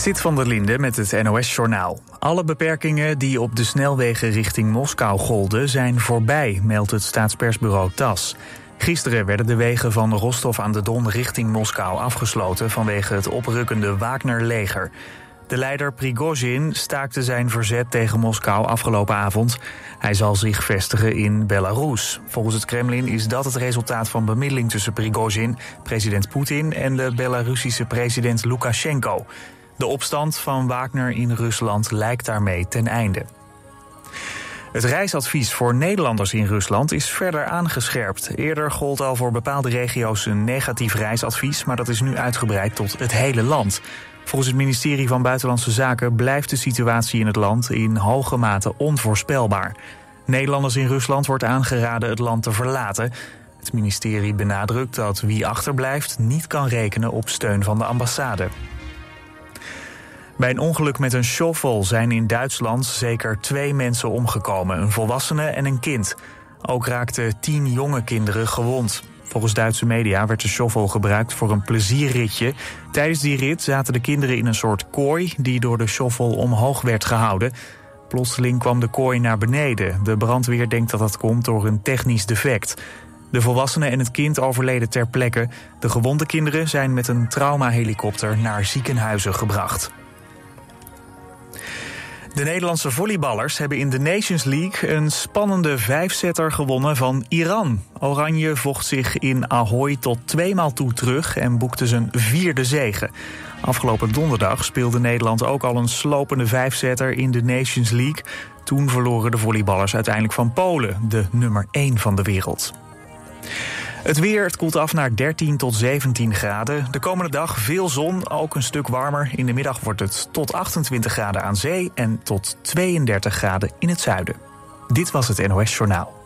Zit van der Linde met het NOS-journaal. Alle beperkingen die op de snelwegen richting Moskou golden zijn voorbij, meldt het staatspersbureau TAS. Gisteren werden de wegen van Rostov aan de Don richting Moskou afgesloten vanwege het oprukkende Wagner-leger. De leider Prigozhin staakte zijn verzet tegen Moskou afgelopen avond. Hij zal zich vestigen in Belarus. Volgens het Kremlin is dat het resultaat van bemiddeling tussen Prigozhin, president Poetin en de Belarusische president Lukashenko. De opstand van Wagner in Rusland lijkt daarmee ten einde. Het reisadvies voor Nederlanders in Rusland is verder aangescherpt. Eerder gold al voor bepaalde regio's een negatief reisadvies, maar dat is nu uitgebreid tot het hele land. Volgens het ministerie van Buitenlandse Zaken blijft de situatie in het land in hoge mate onvoorspelbaar. Nederlanders in Rusland wordt aangeraden het land te verlaten. Het ministerie benadrukt dat wie achterblijft niet kan rekenen op steun van de ambassade. Bij een ongeluk met een shovel zijn in Duitsland zeker twee mensen omgekomen: een volwassene en een kind. Ook raakten tien jonge kinderen gewond. Volgens Duitse media werd de shovel gebruikt voor een plezierritje. Tijdens die rit zaten de kinderen in een soort kooi die door de shovel omhoog werd gehouden. Plotseling kwam de kooi naar beneden. De brandweer denkt dat dat komt door een technisch defect. De volwassenen en het kind overleden ter plekke. De gewonde kinderen zijn met een traumahelikopter naar ziekenhuizen gebracht. De Nederlandse volleyballers hebben in de Nations League een spannende vijfsetter gewonnen van Iran. Oranje vocht zich in Ahoy tot tweemaal toe terug en boekte zijn vierde zege. Afgelopen donderdag speelde Nederland ook al een slopende vijfsetter in de Nations League. Toen verloren de volleyballers uiteindelijk van Polen, de nummer 1 van de wereld. Het weer, het koelt af naar 13 tot 17 graden. De komende dag veel zon, ook een stuk warmer. In de middag wordt het tot 28 graden aan zee en tot 32 graden in het zuiden. Dit was het NOS Journaal.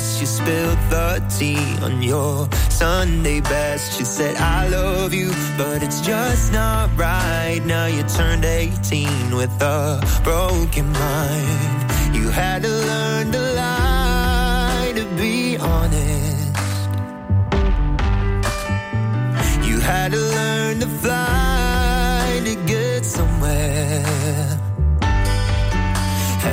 Dress. She spilled the tea on your Sunday best. You said, I love you, but it's just not right. Now you turned 18 with a broken mind. You had to learn to lie to be honest. You had to learn to fly to get somewhere.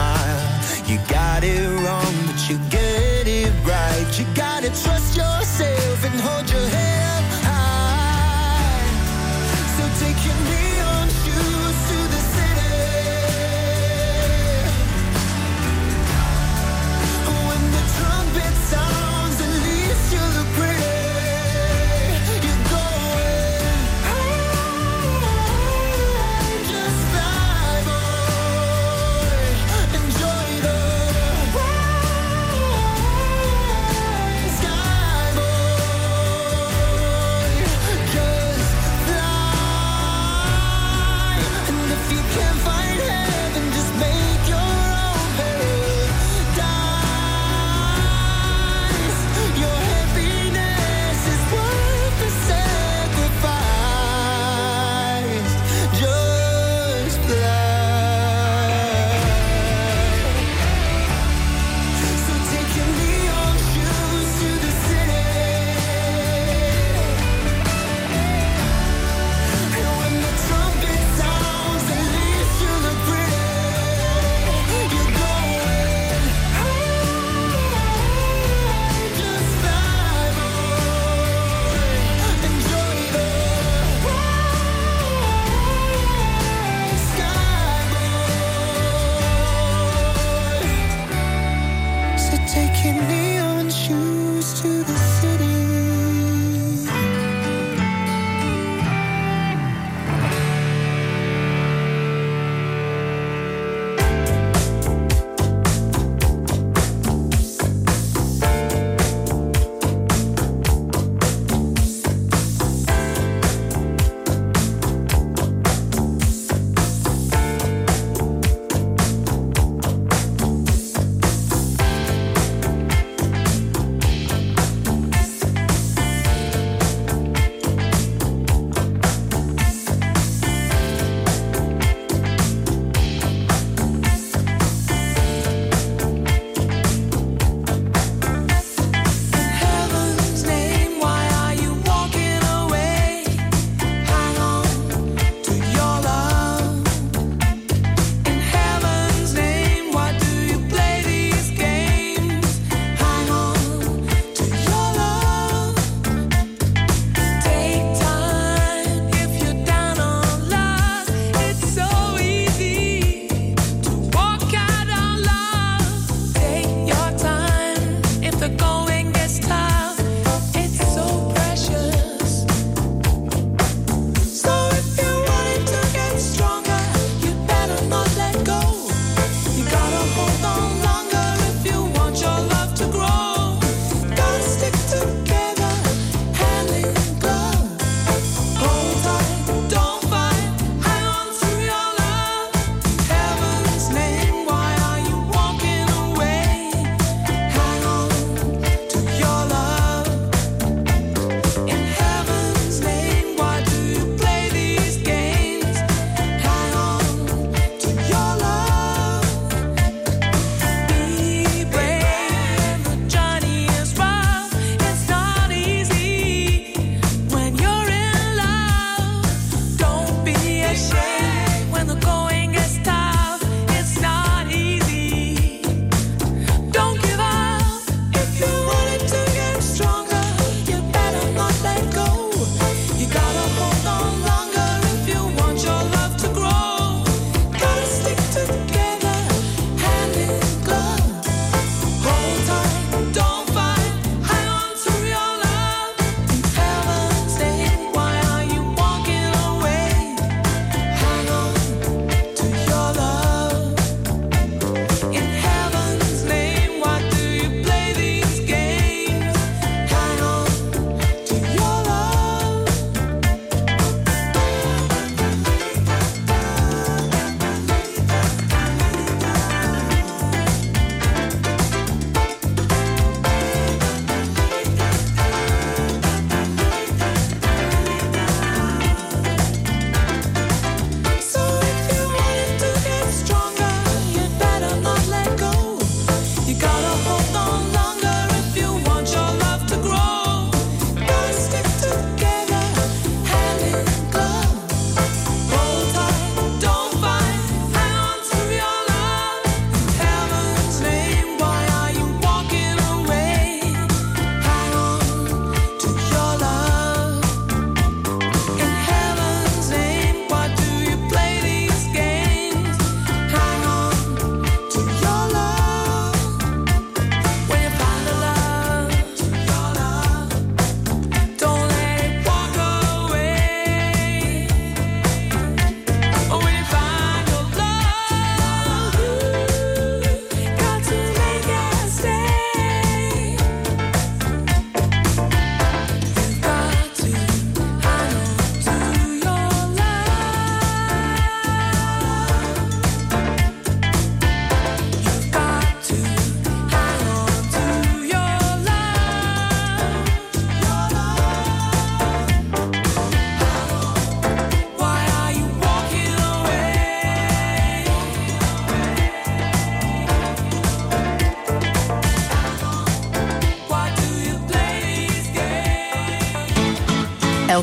Smile. You got it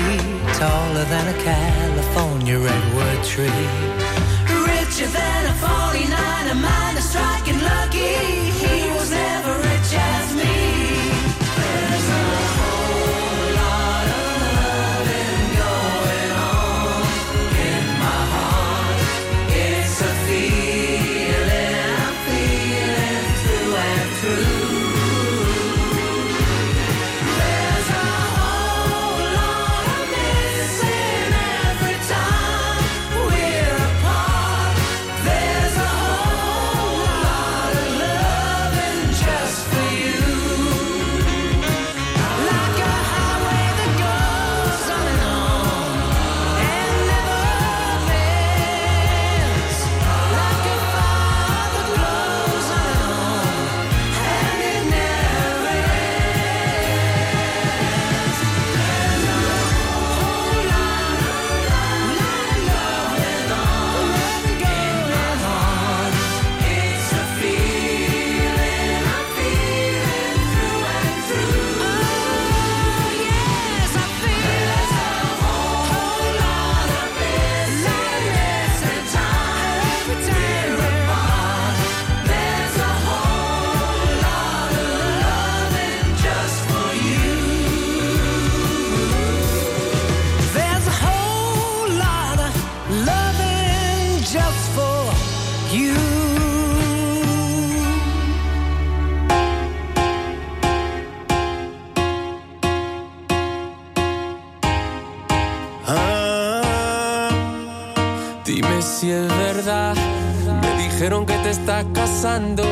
aquí. llorando.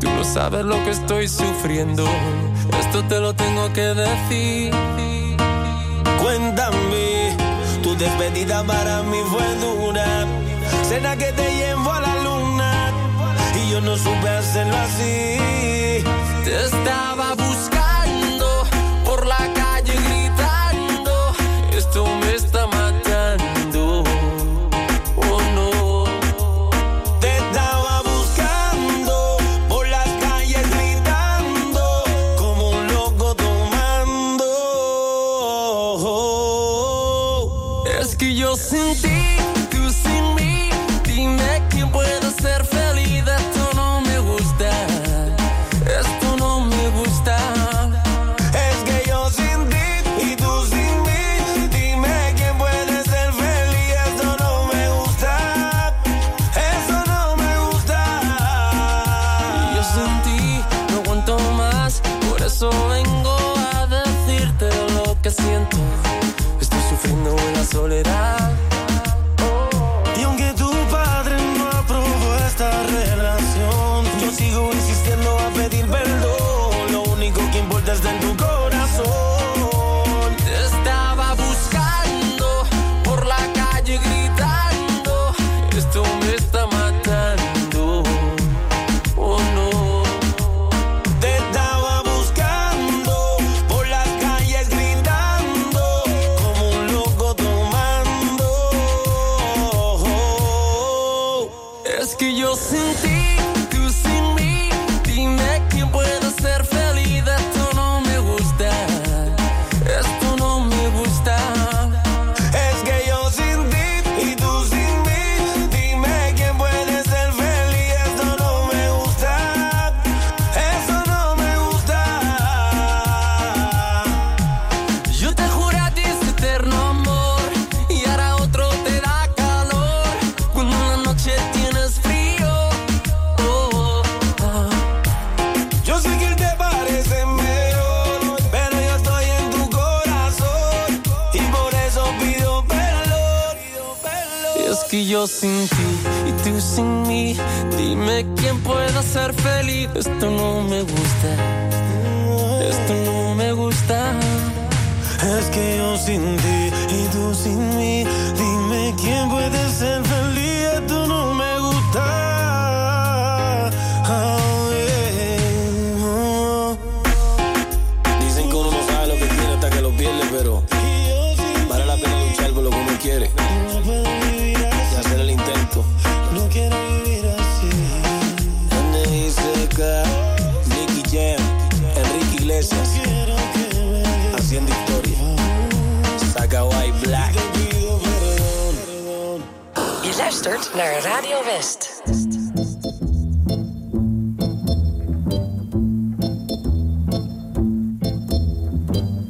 Tú no sabes lo que estoy sufriendo. Esto te lo tengo que decir. Cuéntame, tu despedida para mí fue dura. Cena que te llevo a la luna. Y yo no supe hacerlo así. Te estaba buscando.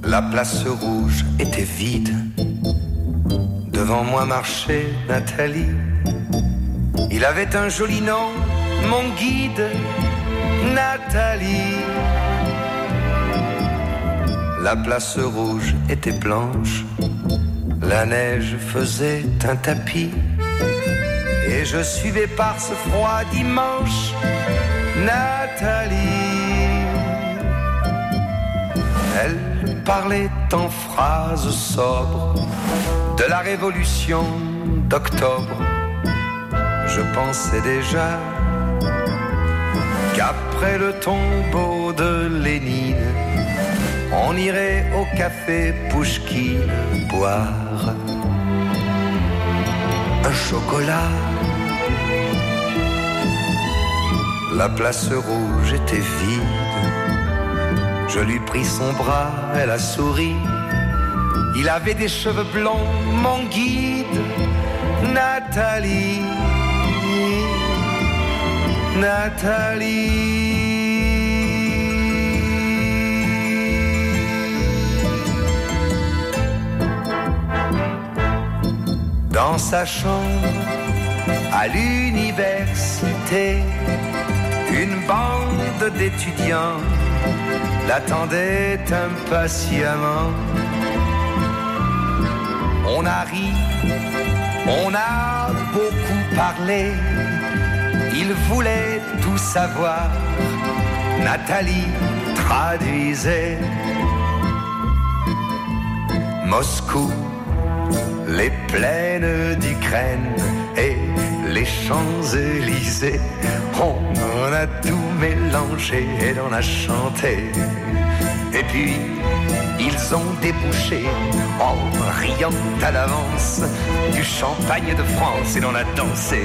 La place rouge était vide. Devant moi marchait Nathalie. Il avait un joli nom, mon guide, Nathalie. La place rouge était blanche. La neige faisait un tapis. Et je suivais par ce froid dimanche Nathalie. Elle parlait en phrases sobres de la révolution d'octobre. Je pensais déjà qu'après le tombeau de Lénine, on irait au café Pouchkine boire un chocolat. La place rouge était vide. Je lui pris son bras, elle a souri. Il avait des cheveux blonds, mon guide, Nathalie. Nathalie. Dans sa chambre, à l'université, une bande d'étudiants l'attendait impatiemment. On a ri, on a beaucoup parlé, il voulait tout savoir. Nathalie traduisait Moscou, les plaines d'Ukraine et les Champs-Élysées. On en a tout mélangé et on a chanté. Et puis, ils ont débouché en riant à l'avance du champagne de France et l'on a dansé.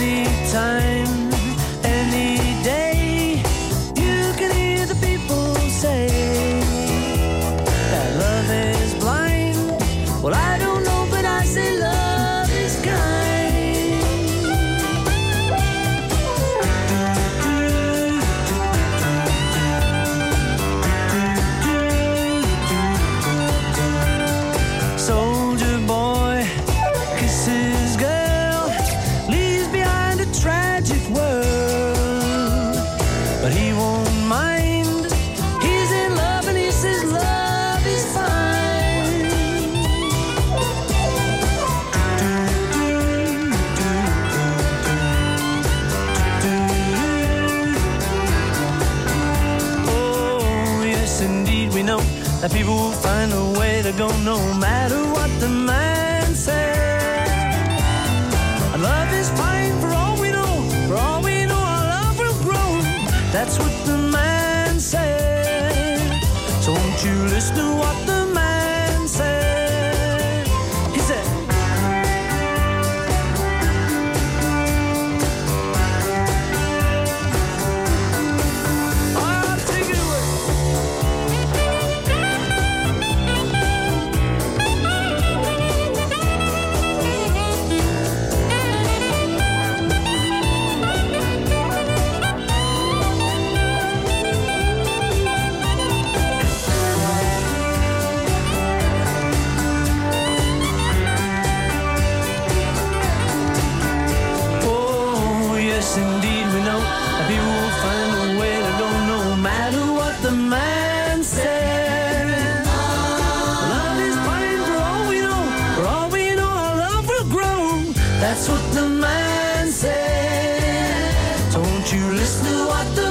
Anytime, what the man said. Don't you listen to what the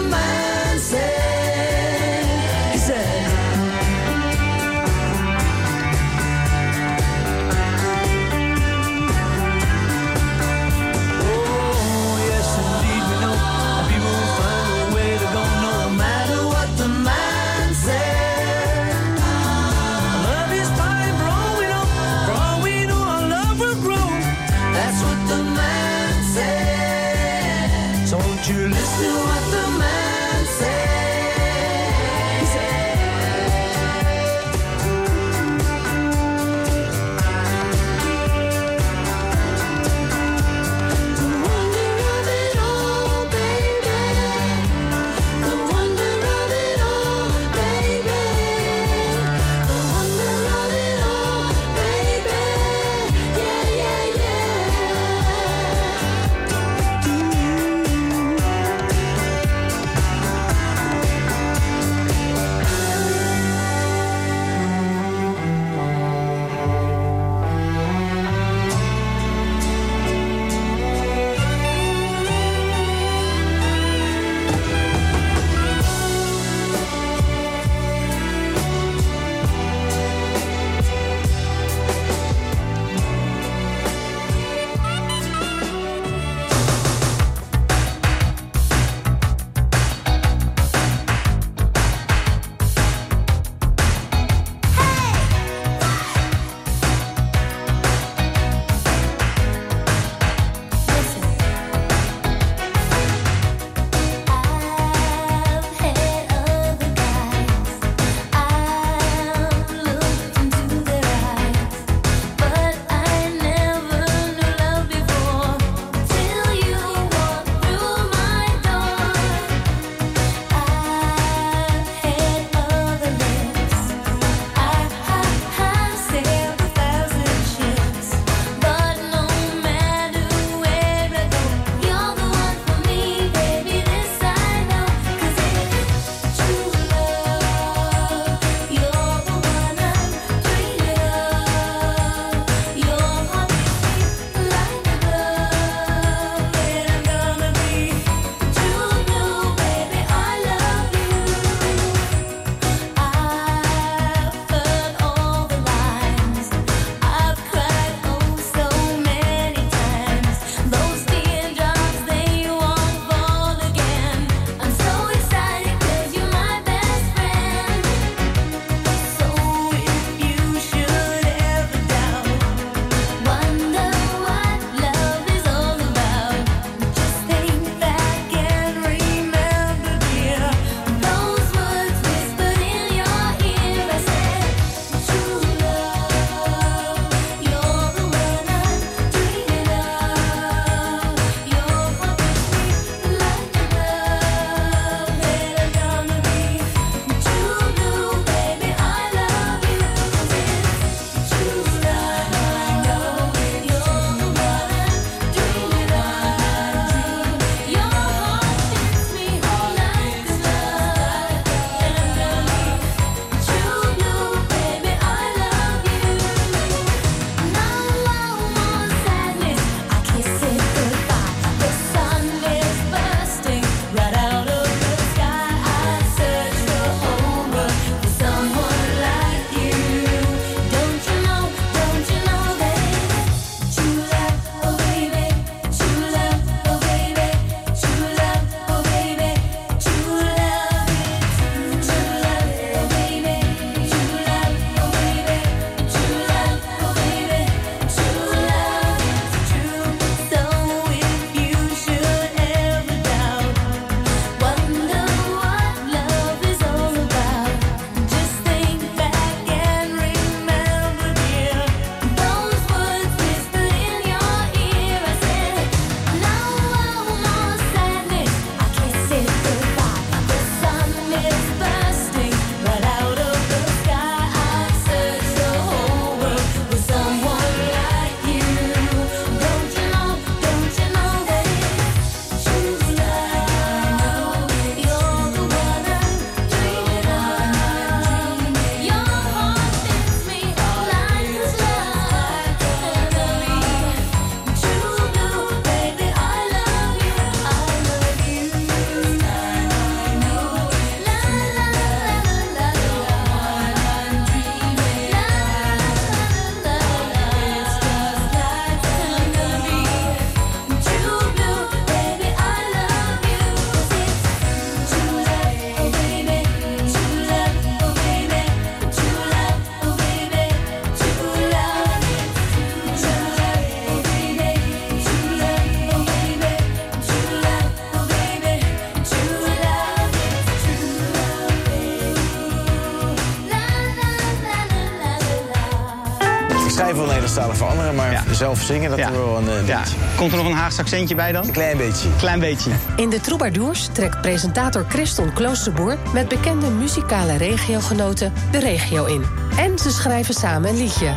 zelf zingen, dat Ja. wel een eh, Ja. Komt er nog een Haagse accentje bij dan? Een klein beetje. Klein beetje. In de Troubadours trekt presentator Christon Kloosterboer... met bekende muzikale regiogenoten de regio in. En ze schrijven samen een liedje.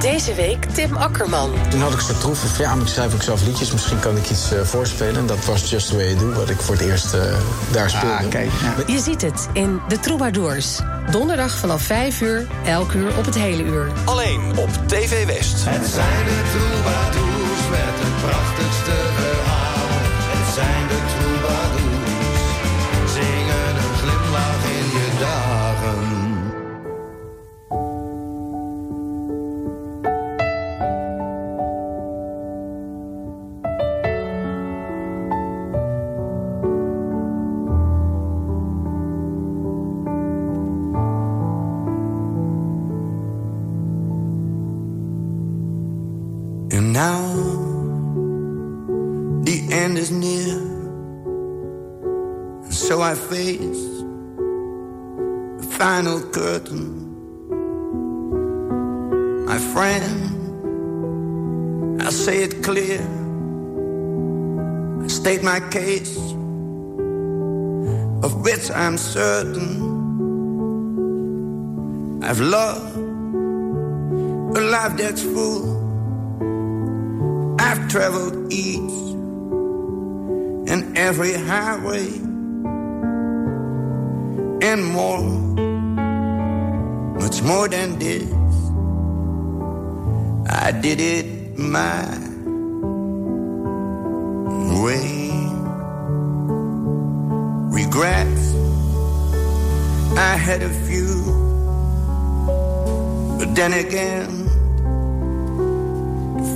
Deze week Tim Akkerman. Toen had ik zo troeven van ja, maar ik schrijf ook zelf liedjes. Misschien kan ik iets eh, voorspelen. En dat was Just The Way You Do, wat ik voor het eerst eh, daar speelde. Je ziet het in de Troubadours. Donderdag vanaf 5 uur, elk uur op het hele uur. Alleen op TV West. Het zijn de troubadours met het prachtigste state my case, of which I'm certain. I've loved a life that's full. I've traveled each and every highway and more, much more than this. I did it my way. Regrets, I had a few, but then again,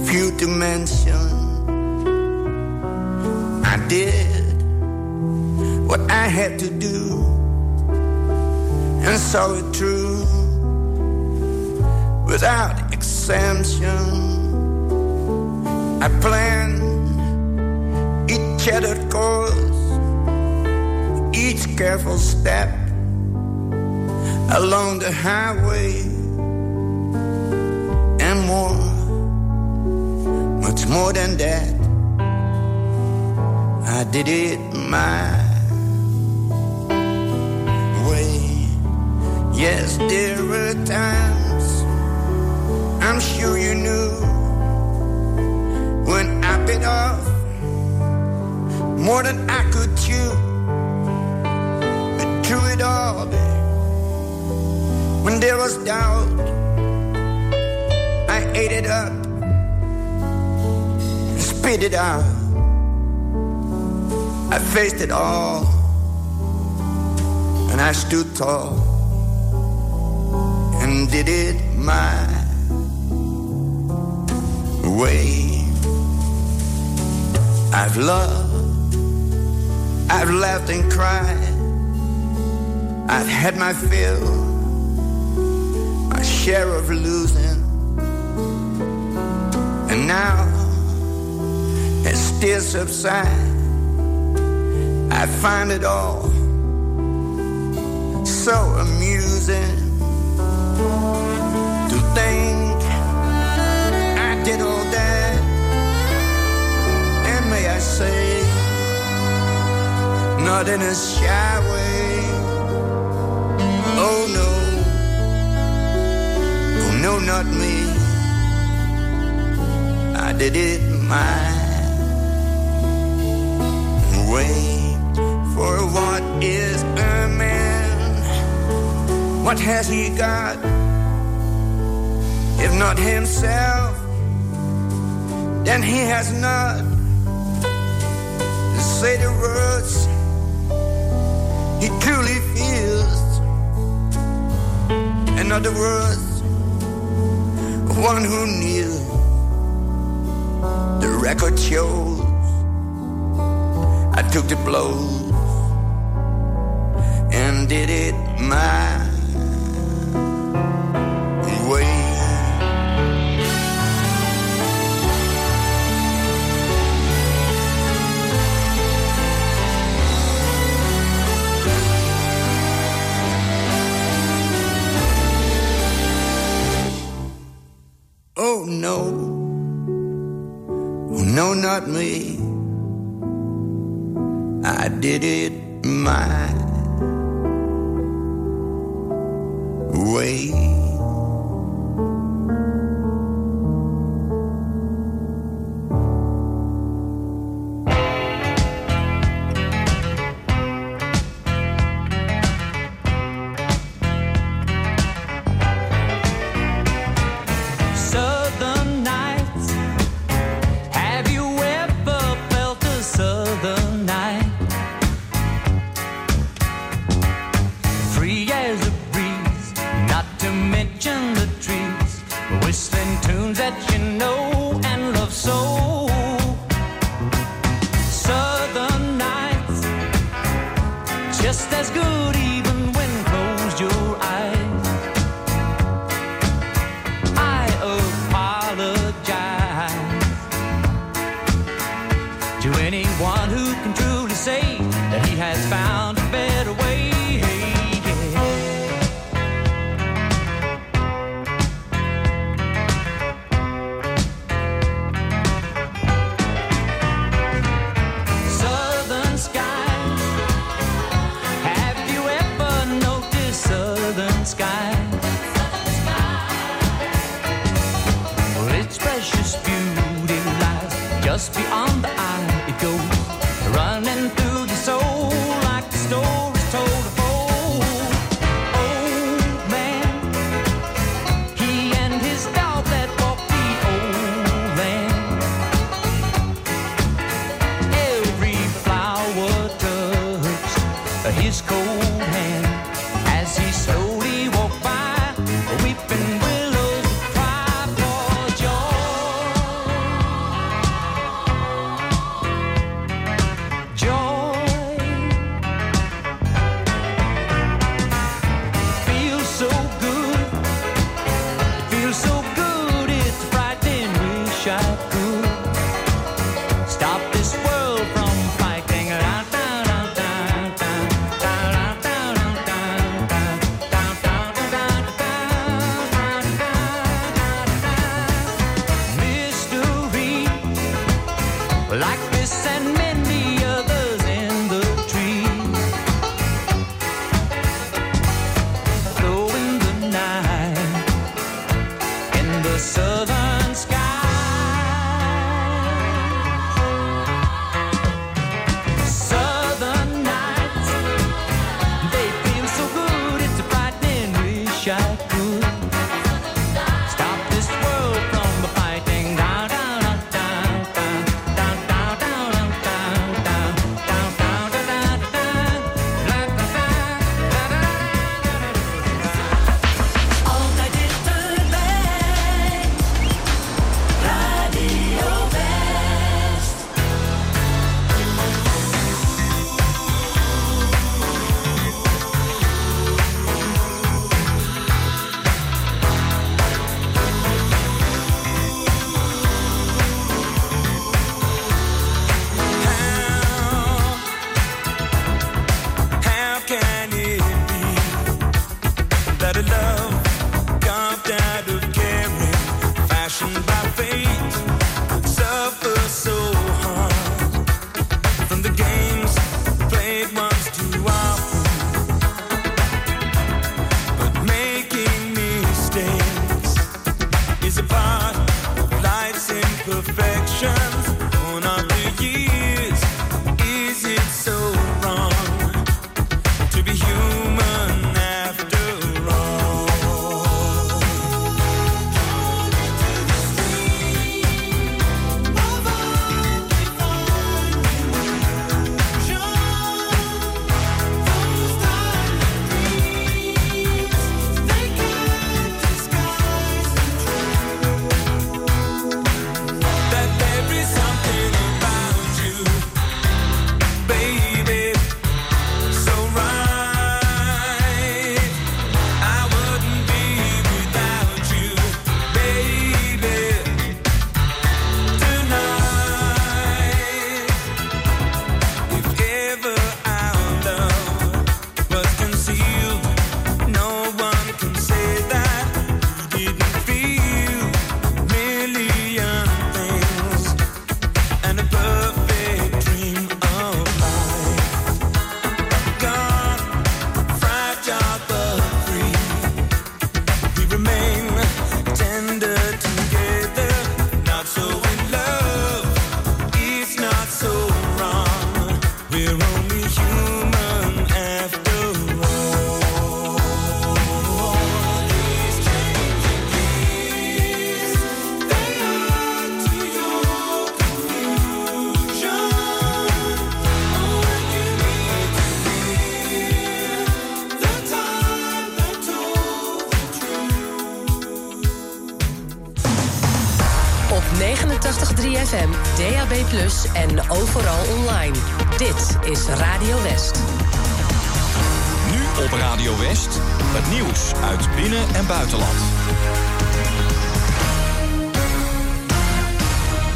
few to mention. I did what I had to do and saw it through without exemption. I planned each shattered course, each careful step along the highway and more much more than that. I did it my way. Yes, there were times I'm sure you knew when I bit off more than I it all, when there was doubt, I ate it up spit it out. I faced it all, and I stood tall and did it my way. I've loved, I've laughed and cried, I've had my fill, my share of losing, and now as tears subside, I find it all so amusing to think I did all that, and may I say, not in a shy way. Oh no, oh no, not me. I did it my way for what is a man? What has he got? If not himself, then he has not say the words he truly feels. In other words, one who knew the record shows. I took the blows and did it my